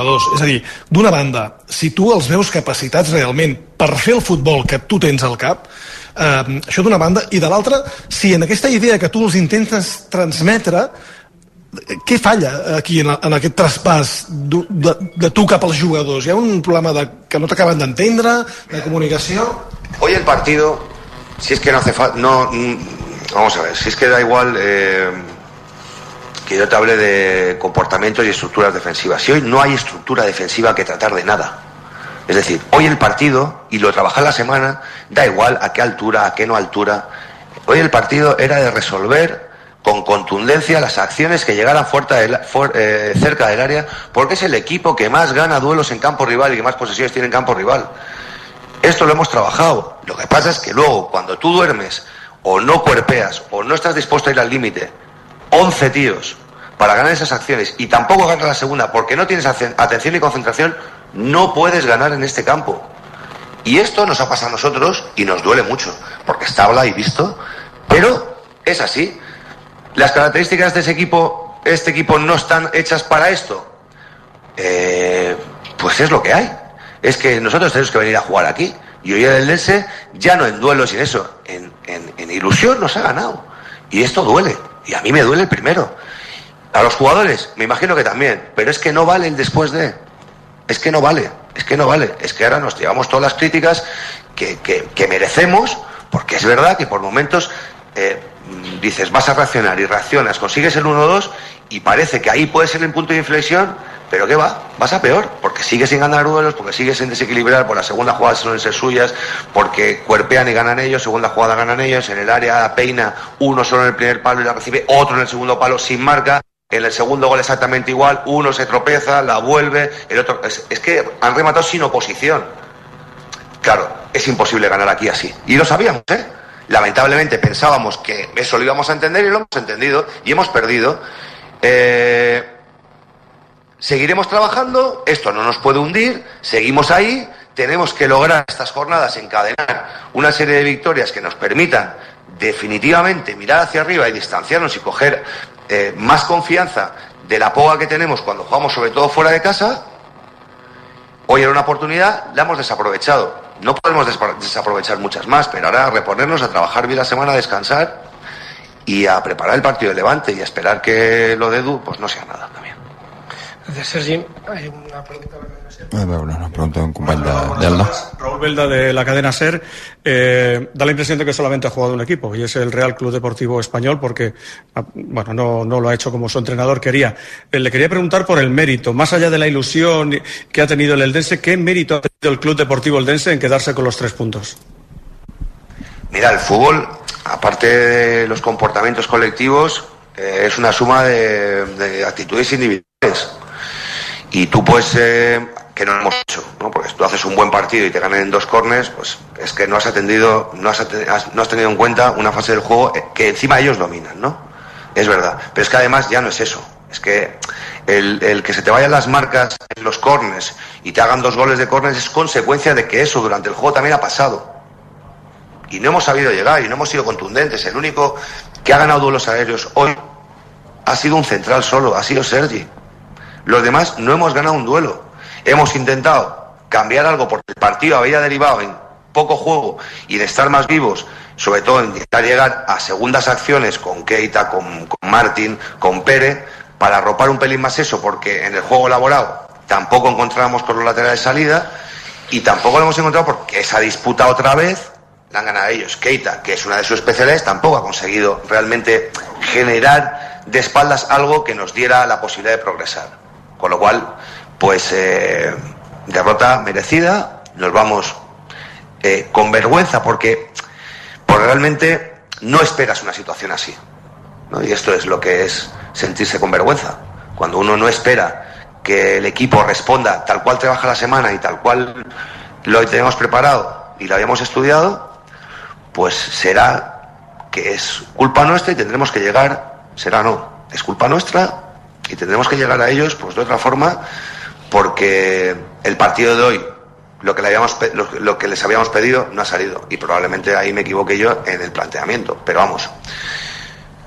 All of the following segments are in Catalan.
jugadors. És a dir, d'una banda, si tu els veus capacitats realment per fer el futbol que tu tens al cap, eh, això d'una banda, i de l'altra, si en aquesta idea que tu els intentes transmetre, què falla aquí en, en aquest traspàs de, de, de tu cap als jugadors? Hi ha un problema de, que no t'acaben d'entendre, de comunicació? Hoy el partido, si es que no hace falta, no, mm, vamos a ver, si es que da igual eh, que yo te hable de comportamientos y estructuras defensivas. Si hoy no hay estructura defensiva que tratar de nada. Es decir, hoy el partido, y lo trabaja la semana, da igual a qué altura, a qué no altura. Hoy el partido era de resolver con contundencia las acciones que llegaran eh, cerca del área, porque es el equipo que más gana duelos en campo rival y que más posesiones tiene en campo rival. Esto lo hemos trabajado. Lo que pasa es que luego, cuando tú duermes, o no cuerpeas, o no estás dispuesto a ir al límite, 11 tíos para ganar esas acciones y tampoco ganas la segunda porque no tienes atención y concentración, no puedes ganar en este campo. Y esto nos ha pasado a nosotros y nos duele mucho, porque está hablado y visto, pero es así. Las características de ese equipo, este equipo no están hechas para esto. Eh, pues es lo que hay. Es que nosotros tenemos que venir a jugar aquí. Y hoy el Lense, ya no en duelos y en eso, en, en ilusión nos ha ganado. Y esto duele. Y a mí me duele el primero. A los jugadores, me imagino que también. Pero es que no vale el después de. Es que no vale. Es que no vale. Es que ahora nos llevamos todas las críticas que, que, merecemos, porque es verdad que por momentos eh, dices, vas a reaccionar y reaccionas, consigues el 1-2 y parece que ahí puede ser el punto de inflexión, pero ¿qué va? Vas a peor, porque sigues sin ganar duelos, porque sigues sin desequilibrar, por la segunda jugada suelen ser suyas, porque cuerpean y ganan ellos, segunda jugada ganan ellos, en el área peina uno solo en el primer palo y la recibe, otro en el segundo palo sin marca, en el segundo gol exactamente igual, uno se tropeza, la vuelve, el otro... Es, que han rematado sin oposición. Claro, es imposible ganar aquí así. Y lo sabíamos, ¿eh? Lamentablemente pensábamos que eso lo íbamos a entender y lo hemos entendido y hemos perdido. Eh, seguiremos trabajando, esto no nos puede hundir, seguimos ahí, tenemos que lograr estas jornadas encadenar una serie de victorias que nos permitan definitivamente mirar hacia arriba y distanciarnos y coger eh, más confianza de la poga que tenemos cuando jugamos sobre todo fuera de casa. Hoy era una oportunidad, la hemos desaprovechado. No podemos desaprovechar muchas más, pero ahora reponernos, a trabajar bien la semana, a descansar y a preparar el partido de Levante y a esperar que lo de Edu pues no sea nada también. Gracias, Sergi. Hay una pregunta a veure, una pregunta d'un company de, d'Elda. Raúl Belda de la cadena SER eh, da la impresión de que solamente ha jugado un equipo y es el Real Club Deportivo Español porque ah, bueno, no, no lo ha hecho como su entrenador quería. Eh, le quería preguntar por el mérito, más allá de la ilusión que ha tenido el Eldense, ¿qué mérito ha tenido el Club Deportivo Eldense en quedarse con los tres puntos? Mira, el fútbol, aparte de los comportamientos colectivos, eh, es una suma de, de actitudes individuales. Y tú puedes eh, que no hemos hecho, ¿no? Porque tú haces un buen partido y te ganan en dos corners, pues es que no has atendido, no has, no has tenido en cuenta una fase del juego que encima ellos dominan, ¿no? Es verdad. Pero es que además ya no es eso. Es que el, el, que se te vayan las marcas en los corners y te hagan dos goles de corners es consecuencia de que eso durante el juego también ha pasado. Y no hemos sabido llegar y no hemos sido contundentes. El único que ha ganado duelos aéreos hoy ha sido un central solo, ha sido Sergi. Los demás no hemos ganado un duelo. Hemos intentado cambiar algo porque el partido había derivado en poco juego y de estar más vivos, sobre todo en intentar llegar a segundas acciones con Keita, con, con Martín, con Pérez, para arropar un pelín más eso, porque en el juego elaborado tampoco encontrábamos con los laterales de salida y tampoco lo hemos encontrado porque esa disputa otra vez la han ganado ellos. Keita, que es una de sus especialidades, tampoco ha conseguido realmente generar de espaldas algo que nos diera la posibilidad de progresar. Con lo cual, pues eh, derrota merecida, nos vamos eh, con vergüenza porque, porque realmente no esperas una situación así. ¿no? Y esto es lo que es sentirse con vergüenza. Cuando uno no espera que el equipo responda tal cual trabaja la semana y tal cual lo tenemos preparado y lo habíamos estudiado, pues será que es culpa nuestra y tendremos que llegar, será no, es culpa nuestra y tendremos que llegar a ellos pues de otra forma porque el partido de hoy, lo que, le habíamos, lo, que les habíamos pedido, no ha salido. Y probablemente ahí me equivoqué yo en el planteamiento. Pero vamos,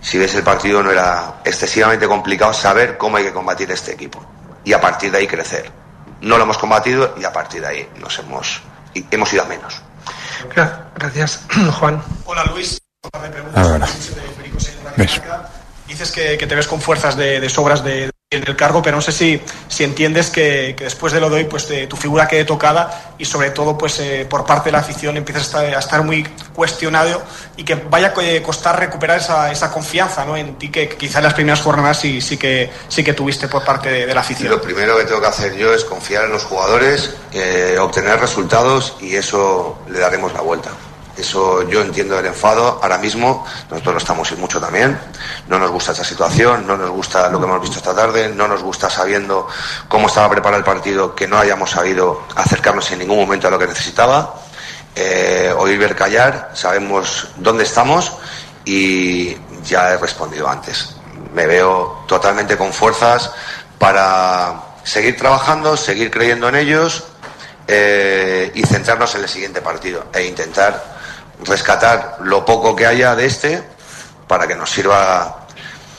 si ves el partido no era excesivamente complicado saber cómo hay que combatir este equipo. y a partir de ahí crecer. No lo hemos combatido y a partir de ahí nos hemos, hemos ido a menos. Gracias, Juan. Hola Luis. A veure. Ves. Dices que, que te ves con fuerzas de, de sobras de, en el cargo, pero no sé si, si entiendes que, que después de lo de hoy, pues de, tu figura quede tocada y sobre todo, pues eh, por parte de la afición empiezas a estar, muy cuestionado y que vaya a costar recuperar esa, esa confianza ¿no? en ti que, quizá en las primeras jornadas sí, sí, que, sí que tuviste por parte de, de la afición. Lo primero que tengo que hacer yo es confiar en los jugadores, eh, obtener resultados y eso le daremos la vuelta. Eso yo entiendo el enfado. Ahora mismo nosotros lo estamos y mucho también. No nos gusta esta situación, no nos gusta lo que hemos visto esta tarde, no nos gusta sabiendo cómo estaba preparado el partido, que no hayamos sabido acercarnos en ningún momento a lo que necesitaba. Eh, oír ver callar, sabemos dónde estamos y ya he respondido antes. Me veo totalmente con fuerzas para seguir trabajando, seguir creyendo en ellos eh, y centrarnos en el siguiente partido e intentar rescatar lo poco que haya de este para que nos sirva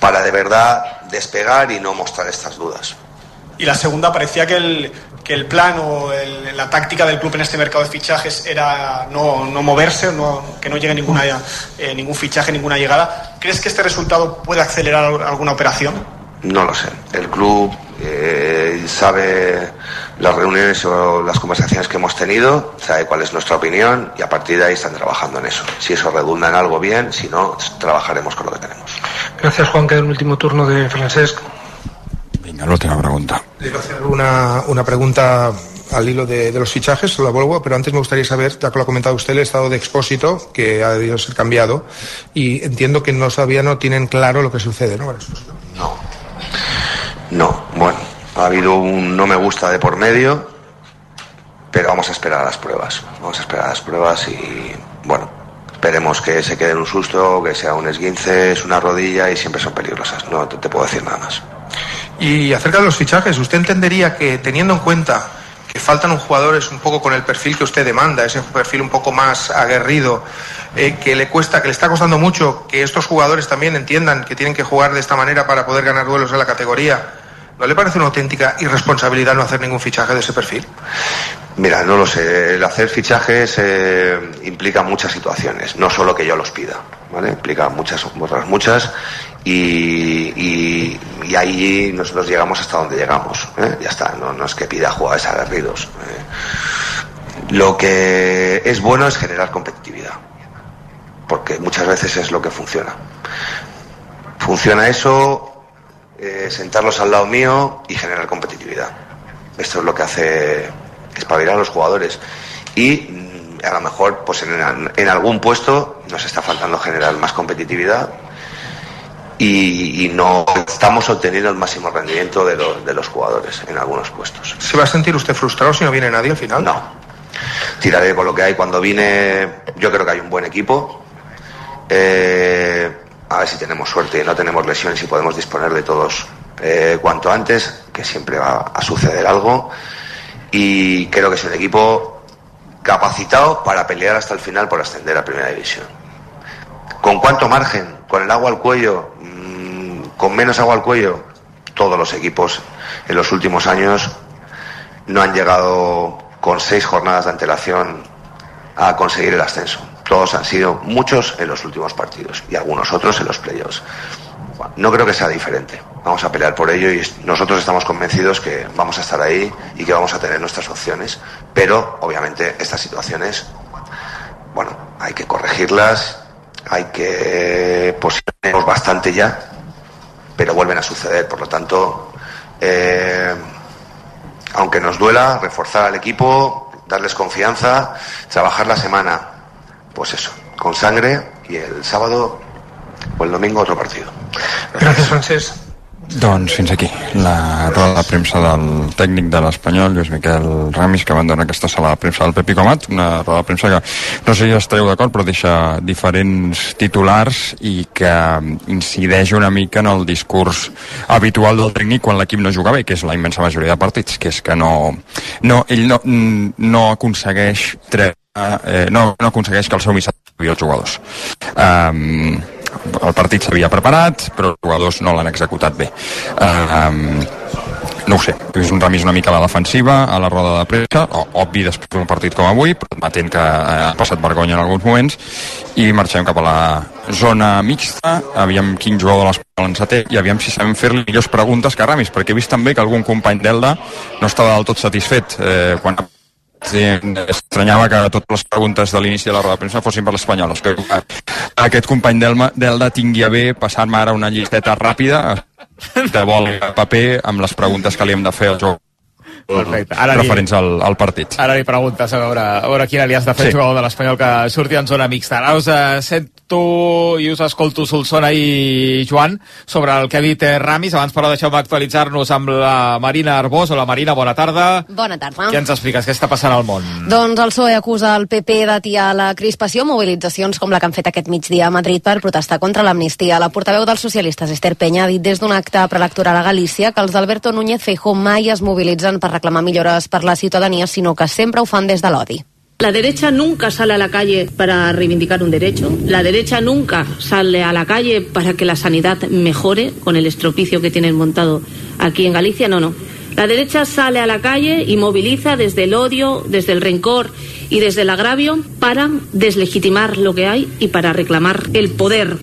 para de verdad despegar y no mostrar estas dudas. Y la segunda, parecía que el, que el plan o el, la táctica del club en este mercado de fichajes era no, no moverse, no, que no llegue ninguna, eh, ningún fichaje, ninguna llegada. ¿Crees que este resultado puede acelerar alguna operación? No lo sé. El club eh, sabe las reuniones o las conversaciones que hemos tenido, sabe cuál es nuestra opinión y a partir de ahí están trabajando en eso. Si eso redunda en algo bien, si no, trabajaremos con lo que tenemos. Gracias, Juan. Queda el último turno de Francesc. Venga, última pregunta. Le quiero hacer una, una pregunta al hilo de, de, los fichajes, la vuelvo, pero antes me gustaría saber, ya que lo ha comentado usted, el estado de expósito, que ha debido ser cambiado, y entiendo que no todavía no tienen claro lo que sucede, ¿no? No. No, ha habido un no me gusta de por medio, pero vamos a esperar a las pruebas. Vamos a esperar a las pruebas y, bueno, esperemos que se quede en un susto, que sea un esguince, es una rodilla y siempre son peligrosas. No te, puedo decir nada más. Y acerca de los fichajes, ¿usted entendería que teniendo en cuenta que faltan un jugadores un poco con el perfil que usted demanda, ese perfil un poco más aguerrido, eh, que le cuesta, que le está costando mucho que estos jugadores también entiendan que tienen que jugar de esta manera para poder ganar duelos en la categoría? ¿No le parece una auténtica irresponsabilidad no hacer ningún fichaje de ese perfil? Mira, no lo sé. El hacer fichajes eh, implica muchas situaciones, no solo que yo los pida, ¿vale? Implica muchas, otras muchas y, ahí nosotros llegamos hasta donde llegamos. ¿eh? Ya está, no, no, es que pida jugadores aguerridos. ¿eh? Lo que es bueno es generar competitividad, porque muchas veces es lo que funciona. Funciona eso eh, sentarlos al lado mío y generar competitividad. Esto es lo que hace espabilar a los jugadores. Y mm, a lo mejor, pues en, en, algún puesto nos está faltando generar más competitividad y, y, no estamos obteniendo el máximo rendimiento de, lo, de los jugadores en algunos puestos. ¿Se va a sentir usted frustrado si no viene nadie al final? No. Tiraré con lo que hay. Cuando vine, yo creo que hay un buen equipo. Eh, a ver si tenemos suerte y no tenemos lesiones y podemos disponer de todos eh, cuanto antes, que siempre va a suceder algo. Y creo que es un equipo capacitado para pelear hasta el final por ascender a Primera División. ¿Con cuánto margen? ¿Con el agua al cuello? Mmm, ¿Con menos agua al cuello? Todos los equipos en los últimos años no han llegado con seis jornadas de antelación a conseguir el ascenso todos han sido muchos en los últimos partidos y algunos otros en los playoffs. No creo que sea diferente. Vamos a pelear por ello y nosotros estamos convencidos que vamos a estar ahí y que vamos a tener nuestras opciones. Pero, obviamente, estas situaciones, bueno, hay que corregirlas, hay que posicionarnos bastante ya, pero vuelven a suceder. Por lo tanto, eh, aunque nos duela, reforzar al equipo, darles confianza, trabajar la semana, pues eso, con sangre y el sábado o el domingo otro partido. Gràcies, Francesc. Doncs fins aquí la roda de premsa del tècnic de l'Espanyol, Lluís Miquel Ramis, que abandona aquesta sala de premsa del Pepi Comat, una roda de premsa que no sé si esteu d'acord, però deixa diferents titulars i que incideix una mica en el discurs habitual del tècnic quan l'equip no juga bé, que és la immensa majoria de partits, que és que no, no ell no, no aconsegueix treure eh, no, no aconsegueix que el seu missatge arribi als jugadors. Um, el partit s'havia preparat, però els jugadors no l'han executat bé. Um, no ho sé, és un Ramis una mica a la defensiva, a la roda de premsa, obvi després d'un partit com avui, però admetent que eh, ha passat vergonya en alguns moments, i marxem cap a la zona mixta, aviam quin jugador de l'Espanyol ens té, i aviam si sabem fer-li millors preguntes que Ramis, perquè he vist també que algun company d'Elda no estava del tot satisfet eh, quan Sí, estranyava que totes les preguntes de l'inici de la roda de premsa fossin per l'Espanyol. que aquest company d'Elda tingui a bé passar-me ara una llisteta ràpida de vol paper amb les preguntes que li hem de fer al joc Perfecte. Ara referents li, al, al partit. Ara li preguntes a veure, a veure quina li has de fer sí. jugador de l'Espanyol que surti en zona mixta. Ara us eh, sento i us escolto Solsona i Joan sobre el que ha dit eh, Ramis. Abans, però, deixeu-me actualitzar-nos amb la Marina Arbós. Hola, Marina, bona tarda. Bona tarda. Què ens expliques? Què està passant al món? Doncs el PSOE acusa el PP d'atiar la crispació, mobilitzacions com la que han fet aquest migdia a Madrid per protestar contra l'amnistia. La portaveu dels socialistes, Esther Penya, ha dit des d'un acte preelectoral a Galícia que els d'Alberto Núñez Feijó mai es mobilitzen per reclamar millores per la ciutadania, sinó que sempre ho fan des de l'odi. La derecha nunca sale a la calle para reivindicar un derecho. La derecha nunca sale a la calle para que la sanidad mejore con el estropicio que tienen montado aquí en Galicia. No, no. La derecha sale a la calle y moviliza desde el odio, desde el rencor y desde el agravio para deslegitimar lo que hay y para reclamar el poder.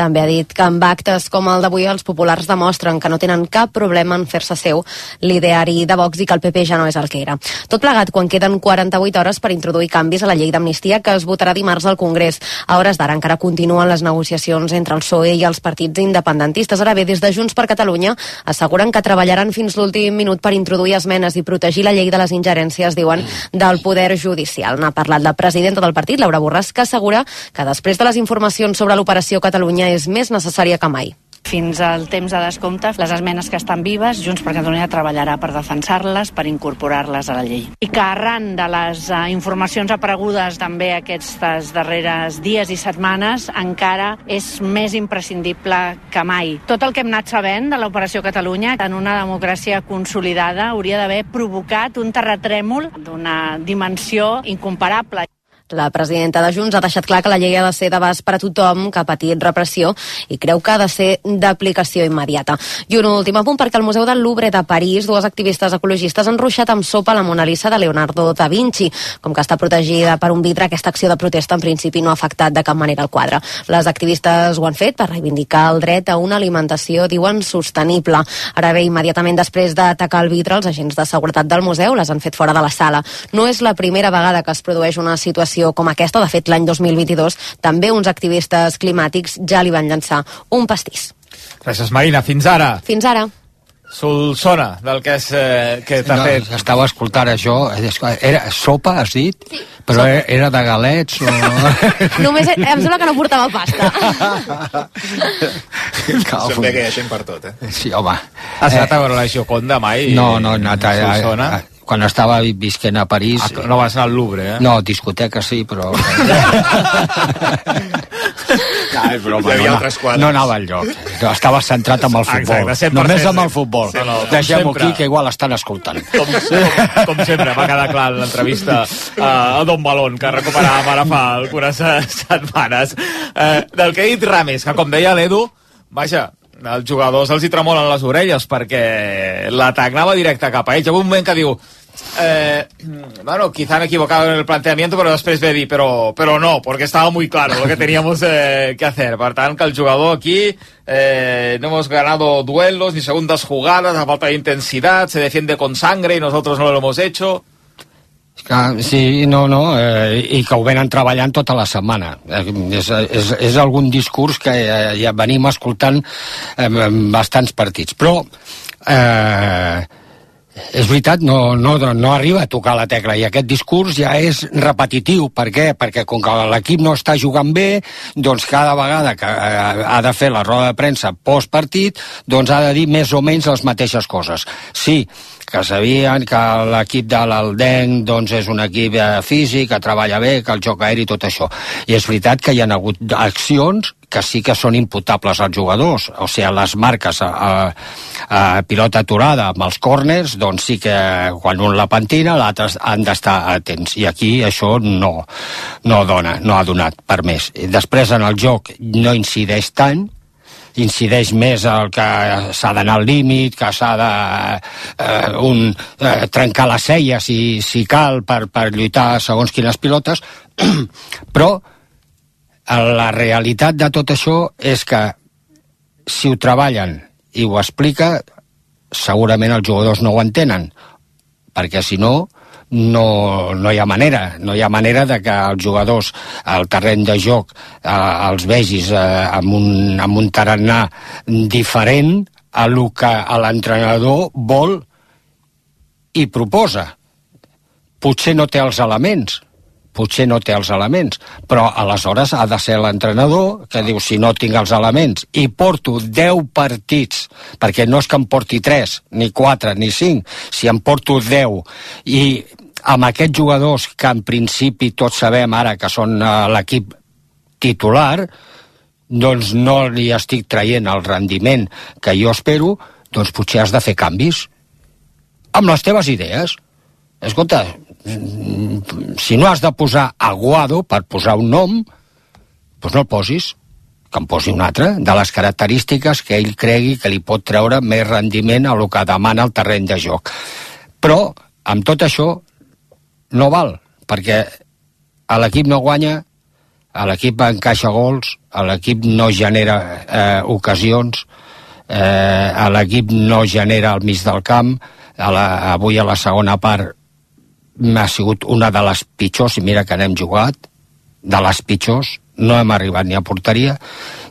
També ha dit que amb actes com el d'avui els populars demostren que no tenen cap problema en fer-se seu l'ideari de Vox i que el PP ja no és el que era. Tot plegat quan queden 48 hores per introduir canvis a la llei d'amnistia que es votarà dimarts al Congrés. A hores d'ara encara continuen les negociacions entre el PSOE i els partits independentistes. Ara bé, des de Junts per Catalunya asseguren que treballaran fins l'últim minut per introduir esmenes i protegir la llei de les ingerències, diuen, del poder judicial. N'ha parlat la presidenta del partit, Laura Borràs, que assegura que després de les informacions sobre l'operació Catalunya és més necessària que mai. Fins al temps de descompte, les esmenes que estan vives, Junts per Catalunya treballarà per defensar-les, per incorporar-les a la llei. I que arran de les uh, informacions aparegudes també aquestes darreres dies i setmanes, encara és més imprescindible que mai. Tot el que hem anat sabent de l'Operació Catalunya en una democràcia consolidada hauria d'haver provocat un terratrèmol d'una dimensió incomparable. La presidenta de Junts ha deixat clar que la llei ha de ser d'abast per a tothom que ha patit repressió i creu que ha de ser d'aplicació immediata. I un últim apunt perquè al Museu del Louvre de París dues activistes ecologistes han ruixat amb sopa la Mona Lisa de Leonardo da Vinci. Com que està protegida per un vidre, aquesta acció de protesta en principi no ha afectat de cap manera el quadre. Les activistes ho han fet per reivindicar el dret a una alimentació, diuen, sostenible. Ara bé, immediatament després d'atacar el vidre, els agents de seguretat del museu les han fet fora de la sala. No és la primera vegada que es produeix una situació situació com aquesta. De fet, l'any 2022 també uns activistes climàtics ja li van llançar un pastís. Gràcies, Marina. Fins ara. Fins ara. Solsona, del que, és, eh, que t'ha no, fet. Estava escoltant això. Era sopa, has dit? Sí. Però sopa. era de galets o... Només, em sembla que no portava pasta. Sembla que hi ha gent per tot, eh? Sí, home. Has anat a veure la Gioconda mai? No, no, he anat a, a, a, quan estava visquent a París... Ah, no vas anar al Louvre, eh? No, discoteca sí, però... no, és broma, no, no, no anava al lloc. No, estava centrat amb el futbol. Exacte, Només amb el futbol. Sí, no, Deixem-ho aquí, que igual estan escoltant. Com, com, com sempre, va quedar clar l'entrevista a Don Balón, que recuperàvem ara fa algunes setmanes. Eh, del que ha dit Rames, que com deia l'Edu, vaja, als jugadors els hi tremolen les orelles perquè l'atac anava directe cap a ells. Hi ha un moment que diu Eh, bueno, quizá me he equivocado en el planteamiento, pero después me di, pero, pero no, porque estaba muy claro lo que teníamos eh, que hacer. Per tant, que el jugador aquí eh, no hemos ganado duelos ni segundas jugadas, a falta de intensidad, se defiende con sangre y nosotros no lo hemos hecho. Que, sí, no, no, eh, i que ho venen treballant tota la setmana. Eh, és, és, és algun discurs que eh, ja venim escoltant eh, en bastants partits. Però eh, és veritat, no, no, no arriba a tocar la tecla i aquest discurs ja és repetitiu. Per què? Perquè com que l'equip no està jugant bé, doncs cada vegada que eh, ha de fer la roda de premsa postpartit, doncs ha de dir més o menys les mateixes coses. Sí, que sabien que l'equip de l'Aldenc doncs, és un equip eh, físic, que treballa bé, que el joc aeri, tot això. I és veritat que hi ha hagut accions que sí que són imputables als jugadors, o sigui, les marques a, a, a pilota aturada amb els corners, doncs sí que quan un la pentina, l'altre han d'estar atents, i aquí això no, no dona, no ha donat per més. Després en el joc no incideix tant, incideix més el que s'ha d'anar al límit, que s'ha de eh, un, eh, trencar la ceia si, si cal per, per lluitar segons quines pilotes, però la realitat de tot això és que si ho treballen i ho explica, segurament els jugadors no ho entenen, perquè si no, no, no hi ha manera, no hi ha manera de que els jugadors al terreny de joc eh, els vegis eh, amb, un, amb un tarannà diferent a lo que l'entrenador vol i proposa. Potser no té els elements, potser no té els elements, però aleshores ha de ser l'entrenador que diu si no tinc els elements i porto 10 partits, perquè no és que em porti 3, ni 4, ni 5, si em porto 10 i amb aquests jugadors que en principi tots sabem ara que són uh, l'equip titular, doncs no li estic traient el rendiment que jo espero, doncs potser has de fer canvis amb les teves idees. Escolta, si no has de posar Aguado per posar un nom, doncs no el posis, que en posi un altre, de les característiques que ell cregui que li pot treure més rendiment a lo que demana el terreny de joc. Però, amb tot això, no val, perquè a l'equip no guanya, a l'equip encaixa gols, a l'equip no genera eh, ocasions, eh, a l'equip no genera al mig del camp, a la, avui a la segona part m'ha sigut una de les pitjors, i mira que n'hem jugat, de les pitjors, no hem arribat ni a porteria,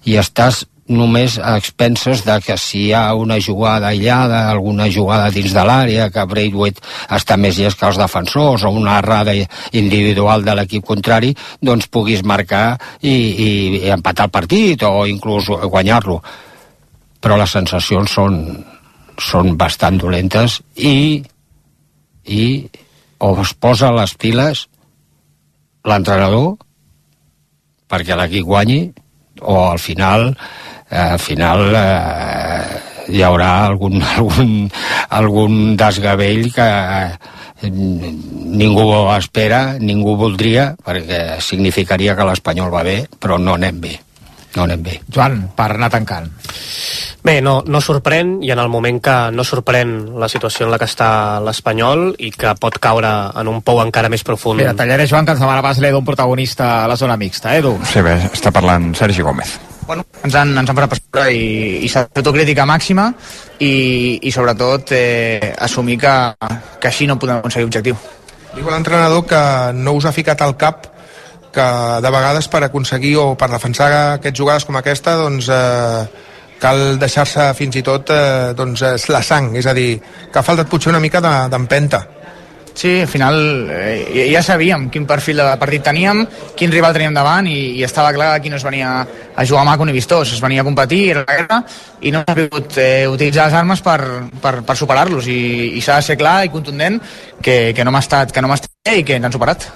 i estàs només a expenses de que si hi ha una jugada aïllada, alguna jugada dins de l'àrea, que Braithwaite està més llest que els defensors, o una errada individual de l'equip contrari, doncs puguis marcar i, i, i empatar el partit o inclús guanyar-lo. Però les sensacions són, són bastant dolentes i, i o es posa les piles l'entrenador perquè l'equip guanyi o al final eh, al final eh, hi haurà algun, algun, algun desgavell que eh, ningú espera, ningú voldria, perquè significaria que l'Espanyol va bé, però no anem bé. No anem bé. Joan, per anar tancant. Bé, no, no sorprèn i en el moment que no sorprèn la situació en la que està l'Espanyol i que pot caure en un pou encara més profund. Bé, tallaré, Joan, que ens demana pas l'Edu, un protagonista a la zona mixta. Edu. Sí, bé, està parlant Sergi Gómez. Bueno, ens han, ens han parat per sobre i, i s'ha fet autocrítica màxima i, i sobretot eh, assumir que, que així no podem aconseguir objectiu. Diu l'entrenador que no us ha ficat al cap que de vegades per aconseguir o per defensar aquests jugades com aquesta doncs eh, cal deixar-se fins i tot eh, doncs, la sang, és a dir, que ha faltat potser una mica d'empenta. De, Sí, al final eh, ja sabíem quin perfil de partit teníem, quin rival teníem davant i, i estava clar que no es venia a jugar maco ni vistós, es venia a competir, era la guerra i no s'ha pogut eh, utilitzar les armes per, per, per superar-los i, i s'ha de ser clar i contundent que, que no m'ha estat, que no m'ha estat i que ens han superat.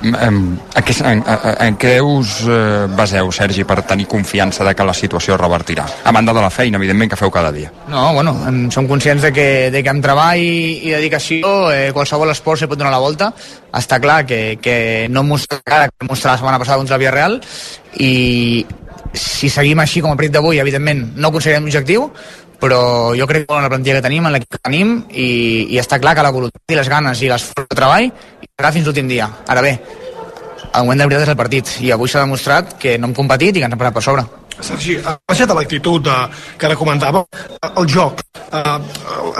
En, què, en, en què us eh, baseu, Sergi, per tenir confiança de que la situació revertirà? A banda de la feina, evidentment, que feu cada dia. No, bueno, en, som conscients de que, de que amb treball i, dedicació eh, qualsevol esport se pot donar la volta. Està clar que, que no mostra ara que mostra la setmana passada contra el Villarreal i si seguim així com a partit d'avui, evidentment, no aconseguirem l'objectiu, però jo crec que la plantilla que tenim, en l'equip que tenim, i, i està clar que la voluntat i les ganes i l'esforç de treball serà fins l'últim dia. Ara bé, el moment de veritat és el partit, i avui s'ha demostrat que no hem competit i que ens hem parat per sobre. Sergi, ha baixat l'actitud de, que ara comentàvem, el joc. Uh,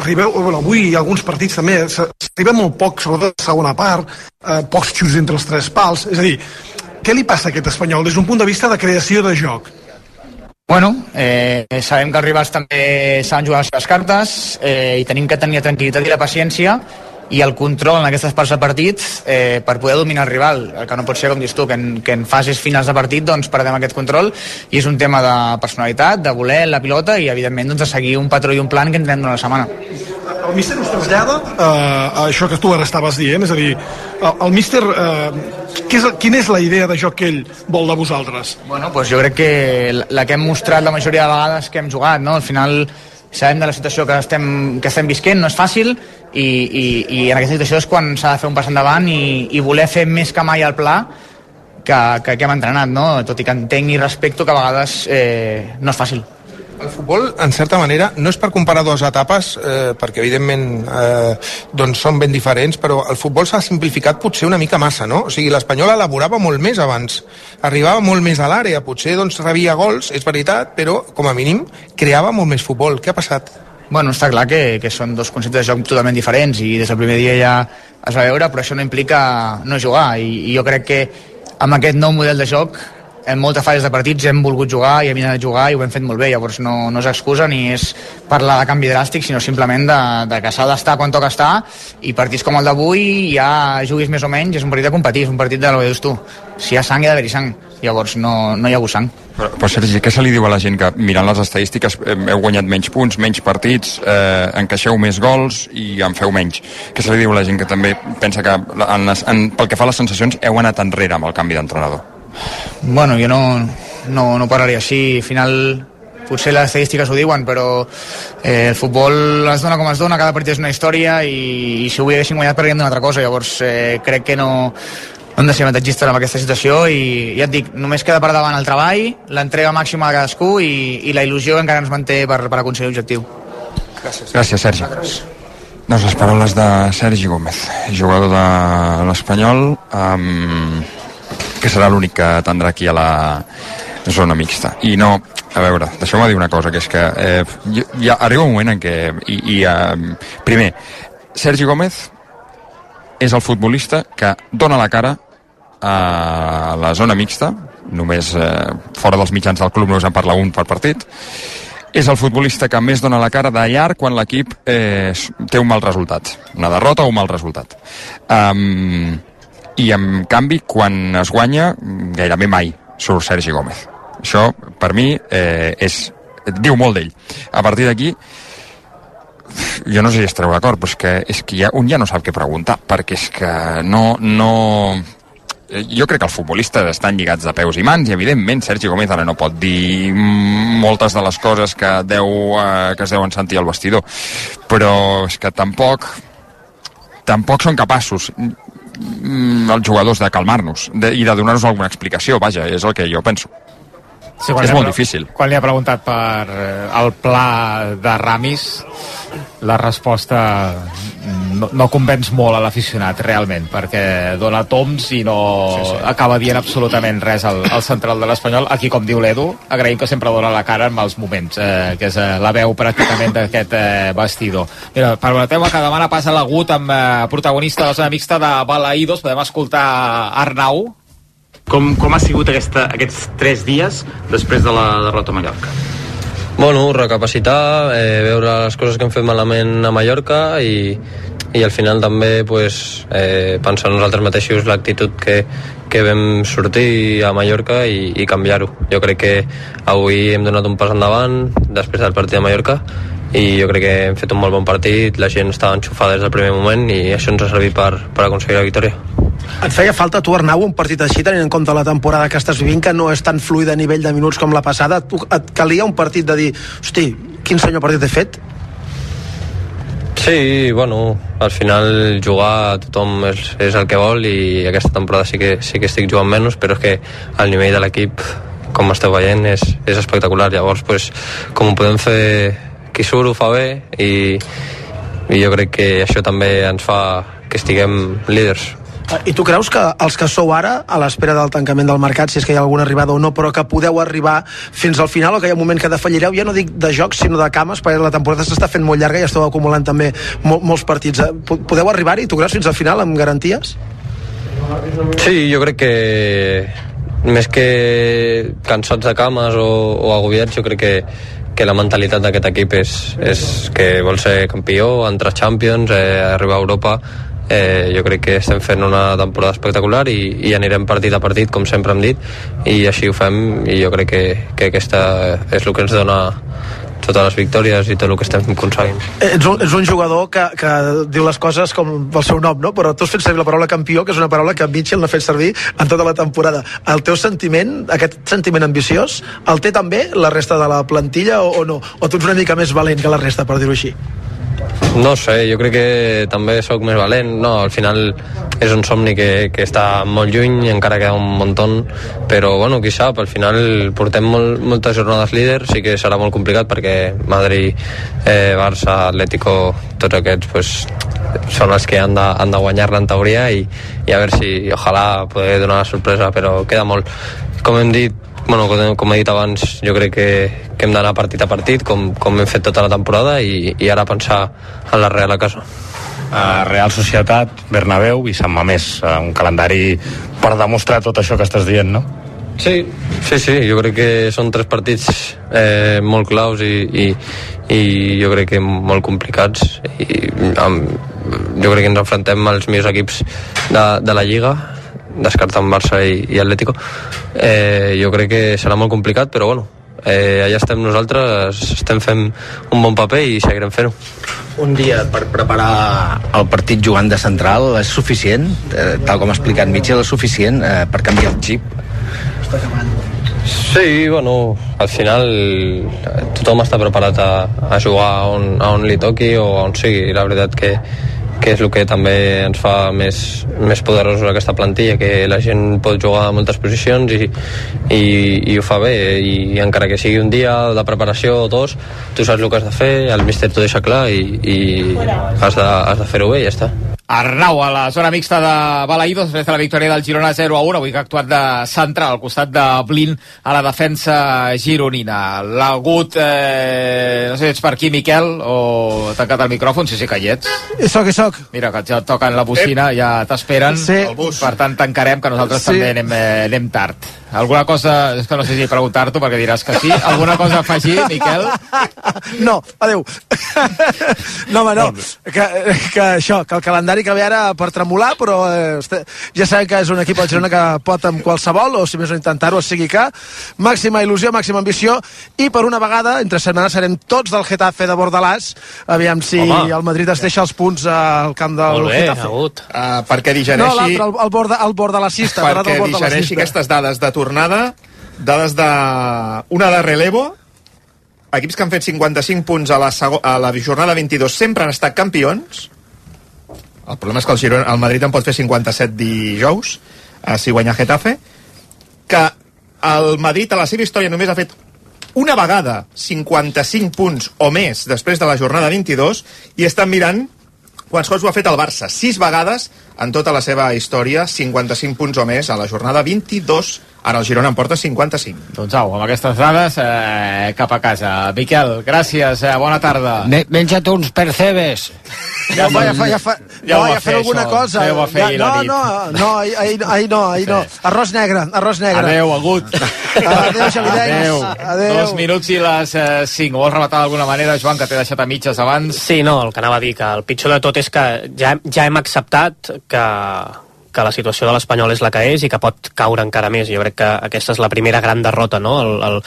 arribeu, bueno, avui i alguns partits també, s'arriba molt poc, sobretot la segona part, uh, pocs xius entre els tres pals, és a dir, què li passa a aquest espanyol des d'un punt de vista de creació de joc? Bueno, eh, sabem que els rivals també saben jugar les seves cartes eh, i tenim que tenir la tranquil·litat i la paciència i el control en aquestes parts de partit eh, per poder dominar el rival. El que no pot ser, com dius tu, que en, que en fases finals de partit doncs perdem aquest control i és un tema de personalitat, de voler la pilota i evidentment doncs, de seguir un patró i un plan que entrem durant la setmana. El míster us trasllada eh, a això que tu ara estaves dient, és a dir, el, míster, eh, és, quina és la idea de joc que ell vol de vosaltres? Bueno, doncs jo crec que la que hem mostrat la majoria de vegades que hem jugat, no? Al final sabem de la situació que estem, que estem visquent, no és fàcil, i, i, i en aquesta situació és quan s'ha de fer un pas endavant i, i voler fer més que mai el pla que, que, que hem entrenat, no? tot i que entenc i respecto que a vegades eh, no és fàcil. El futbol, en certa manera, no és per comparar dues etapes, eh, perquè evidentment eh, doncs són ben diferents, però el futbol s'ha simplificat potser una mica massa, no? O sigui, l'Espanyol elaborava molt més abans, arribava molt més a l'àrea, potser doncs rebia gols, és veritat, però com a mínim creava molt més futbol. Què ha passat? Bueno, està clar que, que són dos conceptes de joc totalment diferents i des del primer dia ja es va veure, però això no implica no jugar i, i jo crec que amb aquest nou model de joc en moltes fases de partits hem volgut jugar i hem anat a jugar i ho hem fet molt bé, llavors no, no és excusa ni és parlar de canvi dràstic, sinó simplement de, de que s'ha d'estar quan toca estar i partits com el d'avui ja juguis més o menys, és un partit de competir, és un partit de lo que dius tu. Si hi ha sang, hi ha d'haver-hi sang, llavors no, no hi ha hagut sang. Però, però Sergi, què se li diu a la gent que mirant les estadístiques eh, heu guanyat menys punts, menys partits, eh, encaixeu més gols i en feu menys? Què se li diu a la gent que també pensa que en les, en, pel que fa a les sensacions heu anat enrere amb el canvi d'entrenador? Bueno, jo no, no, no parlaria així. Al final potser les estadístiques ho diuen, però eh, el futbol es dona com es dona, cada partit és una història i, i si avui haguéssim guanyat perdríem d'una altra cosa, llavors eh, crec que no, no hem de ser avantatgistes en aquesta situació i ja et dic, només queda per davant el treball, l'entrega màxima de cadascú i, i la il·lusió encara ens manté per, per aconseguir l'objectiu. Gràcies. Gràcies, Sergi. Doncs les paraules de Sergi Gómez, jugador de l'Espanyol, amb que serà l'únic que tindrà aquí a la zona mixta. I no, a veure, deixeu-me dir una cosa, que és que eh, ja arriba un moment en què... I, i, eh, primer, Sergi Gómez és el futbolista que dona la cara a la zona mixta, només eh, fora dels mitjans del club només en parla un per partit, és el futbolista que més dona la cara de llarg quan l'equip eh, té un mal resultat, una derrota o un mal resultat. Um, i en canvi quan es guanya gairebé mai surt Sergi Gómez. Això per mi eh, és, diu molt d'ell. A partir d'aquí jo no sé si estareu d'acord però és que, és que ja, un ja no sap què preguntar perquè és que no, no jo crec que els futbolistes estan lligats de peus i mans i evidentment Sergi Gómez ara no pot dir moltes de les coses que, deu, eh, que es deuen sentir al vestidor però és que tampoc tampoc són capaços els jugadors de calmar-nos i de donar-nos alguna explicació, vaja, és el que jo penso. Sí, és molt difícil. Quan li ha preguntat per eh, el pla de Ramis, la resposta no, no convenç molt a l'aficionat, realment, perquè dona toms i no sí, sí. acaba dient absolutament res al, al central de l'Espanyol. Aquí, com diu l'Edu, agraïm que sempre dona la cara en els moments, eh, que és eh, la veu pràcticament d'aquest eh, vestidor. Mira, per una tema que demana passa l'agut amb eh, protagonista de la zona mixta de Balaïdos, podem escoltar Arnau, com, com ha sigut aquesta, aquests tres dies després de la derrota a Mallorca? Bueno, recapacitar, eh, veure les coses que hem fet malament a Mallorca i, i al final també pues, eh, pensar nosaltres mateixos l'actitud que, que vam sortir a Mallorca i, i canviar-ho. Jo crec que avui hem donat un pas endavant després del partit de Mallorca i jo crec que hem fet un molt bon partit, la gent estava enxufada des del primer moment i això ens ha servit per, per aconseguir la victòria. Et feia falta tu, Arnau, un partit així, tenint en compte la temporada que estàs vivint, que no és tan fluida a nivell de minuts com la passada? Tu, et calia un partit de dir, hosti, quin senyor partit he fet? Sí, bueno, al final jugar tothom és, és el que vol i aquesta temporada sí que, sí que estic jugant menys, però és que el nivell de l'equip, com esteu veient, és, és espectacular. Llavors, pues, com ho podem fer, qui surt ho fa bé i, i jo crec que això també ens fa que estiguem líders i tu creus que els que sou ara, a l'espera del tancament del mercat, si és que hi ha alguna arribada o no, però que podeu arribar fins al final o que hi ha un moment que defallireu, ja no dic de jocs, sinó de cames, perquè la temporada s'està fent molt llarga i esteu acumulant també mol molts partits. Eh? Podeu arribar-hi, tu creus, fins al final, amb garanties? Sí, jo crec que més que cansats de cames o, o agobiats, jo crec que que la mentalitat d'aquest equip és, és que vol ser campió, entrar Champions, eh, arribar a Europa. Eh, jo crec que estem fent una temporada espectacular i, i anirem partit a partit, com sempre hem dit, i així ho fem i jo crec que, que aquesta és el que ens dona totes les victòries i tot el que estem aconseguint. Ets un, ets un jugador que, que diu les coses com pel seu nom, no? però tu has fet servir la paraula campió, que és una paraula que Mitchell n'ha fet servir en tota la temporada. El teu sentiment, aquest sentiment ambiciós, el té també la resta de la plantilla o, o no? O tu ets una mica més valent que la resta, per dir-ho així? No sé, jo crec que també sóc més valent. No, al final és un somni que, que està molt lluny, encara queda un muntó, però bueno, qui sap, al final portem molt, moltes jornades líders, sí que serà molt complicat perquè Madrid, eh, Barça, Atlético, tots aquests pues, són els que han de, han de guanyar-la en teoria i, i a veure si, ojalà, poder donar la sorpresa, però queda molt. Com hem dit, bueno, com, com he dit abans, jo crec que, que hem d'anar partit a partit, com, com hem fet tota la temporada, i, i ara pensar en la Real a casa. Uh, Real Societat, Bernabéu i Sant Mamés, uh, un calendari per demostrar tot això que estàs dient, no? Sí, sí, sí, jo crec que són tres partits eh, molt claus i, i, i jo crec que molt complicats i amb, jo crec que ens enfrontem als millors equips de, de la Lliga descartant Barça i, i Atlético eh, jo crec que serà molt complicat però bueno, eh, allà estem nosaltres estem fent un bon paper i seguirem fent-ho un dia per preparar el partit jugant de central és suficient, eh, tal com ha explicat Mitchell, és suficient eh, per canviar el xip? Sí, bueno, al final tothom està preparat a, a jugar on, a on li toqui o on sigui. La veritat que, que és el que també ens fa més, més poderosos aquesta plantilla, que la gent pot jugar a moltes posicions i, i, i ho fa bé, i, encara que sigui un dia de preparació o dos, tu saps el que has de fer, el míster t'ho deixa clar i, i has de, has de fer-ho bé i ja està. Arnau, a la zona mixta de Balaïdos, després de la victòria del Girona 0 a 1, avui que ha actuat de central al costat de Blin a la defensa gironina. L'ha hagut, eh, no sé si ets per aquí, Miquel, o ha tancat el micròfon, sí, sí que hi ets. I soc, i soc. Mira, que ja et toquen la bocina, ja t'esperen. Sí. Per tant, tancarem, que nosaltres Sí. també anem, eh, anem tard. Alguna cosa, és que no sé si preguntar-t'ho perquè diràs que sí. Alguna cosa a afegir, Miquel? No, adeu. No, home, no. Que, que això, que el calendari que ve ara per tremolar, però eh, ja sabem que és un equip al Girona que pot amb qualsevol, o si més no intentar-ho, o sigui que màxima il·lusió, màxima ambició, i per una vegada, entre setmanes, serem tots del Getafe de Bordalàs, aviam si Home. el Madrid es deixa els punts al camp del Molt bé, Getafe. Agut. Uh, perquè No, digereixi... l'altre, el, el, borda, el bordalassista. perquè el digereixi aquestes dades de tornada, dades de... una de relevo, equips que han fet 55 punts a la, a la jornada 22 sempre han estat campions. El problema és que el, Girona, el Madrid en pot fer 57 dijous, eh, si guanya Getafe, que el Madrid a la seva història només ha fet una vegada 55 punts o més després de la jornada 22 i estan mirant quants cops ho ha fet el Barça. Sis vegades en tota la seva història, 55 punts o més a la jornada 22. Ara el Girona en porta 55. Doncs au, amb aquestes dades, eh, cap a casa. Miquel, gràcies, eh, bona tarda. Me, menja't uns percebes. Ja, va, ja fa, ja fa, Ja no, ja fer, fer alguna això. cosa. Ja ho va fer ja, no, no, no, ahir, ahir, ahir no, ahir no. Arròs negre, arròs negre. Adéu, agut. Adéu, Gelidencs. Adéu. Adéu. Dos minuts i les eh, cinc. Ho vols rematar d'alguna manera, Joan, que t'he deixat a mitges abans? Sí, no, el que anava a dir, que el pitjor de tot és que ja, ja hem acceptat que, que la situació de l'Espanyol és la que és i que pot caure encara més. Jo crec que aquesta és la primera gran derrota, no? El, el,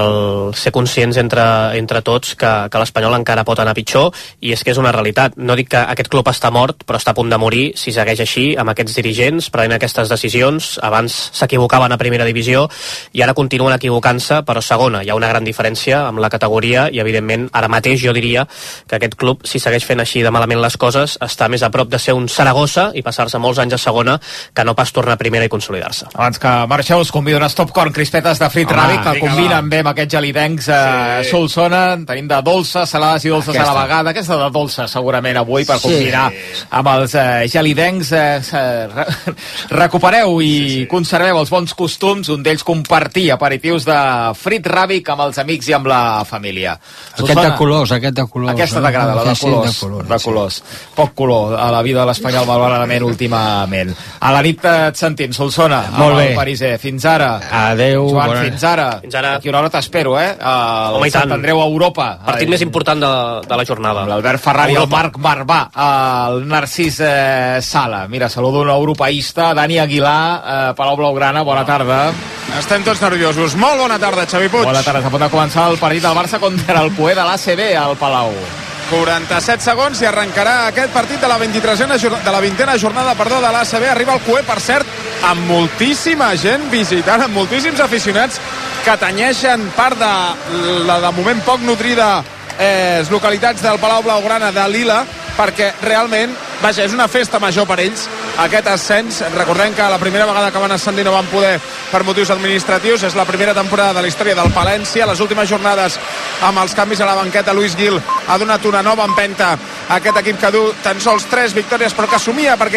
el ser conscients entre, entre tots que, que l'Espanyol encara pot anar pitjor i és que és una realitat. No dic que aquest club està mort, però està a punt de morir si segueix així, amb aquests dirigents, prenent aquestes decisions. Abans s'equivocaven a primera divisió i ara continuen equivocant-se, però segona. Hi ha una gran diferència amb la categoria i, evidentment, ara mateix jo diria que aquest club, si segueix fent així de malament les coses, està més a prop de ser un Saragossa i passar-se molts anys a segona que no pas tornar a primera i consolidar-se. Abans que marxeu, us convido unes top corn crispetes de frit ràbic que vinga, combinen bé amb aquests gelidencs eh, sí. Solsona. Tenim de dolces, salades i dolces Aquesta. a la vegada. Aquesta de dolça, segurament, avui, per Sí. combinar amb els eh, gelidencs. Eh, eh, re recupereu i sí, sí. conserveu els bons costums, un d'ells compartir aperitius de frit ràbic amb els amics i amb la família. Aquest de colors, aquest de colors. Aquesta t'agrada, la de Sí, sí, colors. de colors, de colors. Poc color a la vida de l'Espanyol, malauradament, últimament. A la nit et sentim, Solsona, Molt bé. el Pariser. Fins ara. Adéu. Joan, bona- fins ara. Fins ara. Aquí una hora t'espero, eh? Al Home. Sant Andreu a Europa. Partit Ai, més important de, de la jornada. l'Albert Ferrari, el Europa. Marc Barbà, el Narcís eh, Sala. Mira, saludo un europeista, Dani Aguilar, eh, Palau Blaugrana, bona tarda. Estem tots nerviosos. Molt bona tarda, Xavi Puig. Bona tarda, està a punt de començar el partit del Barça contra el Cué de l'ACB al Palau. 47 segons i arrencarà aquest partit de la 23a jornada, de la 20a jornada perdó, de l'ACB. Arriba el Cué, per cert, amb moltíssima gent visitant, amb moltíssims aficionats que tanyeixen part de la de moment poc nutrida eh, localitats del Palau Blaugrana de Lila perquè realment, vaja, és una festa major per ells aquest ascens. Recordem que la primera vegada que van ascendir no van poder per motius administratius, és la primera temporada de la història del Palència. Les últimes jornades amb els canvis a la banqueta, Luis Gil ha donat una nova empenta a aquest equip que du tan sols tres victòries però que assumia perquè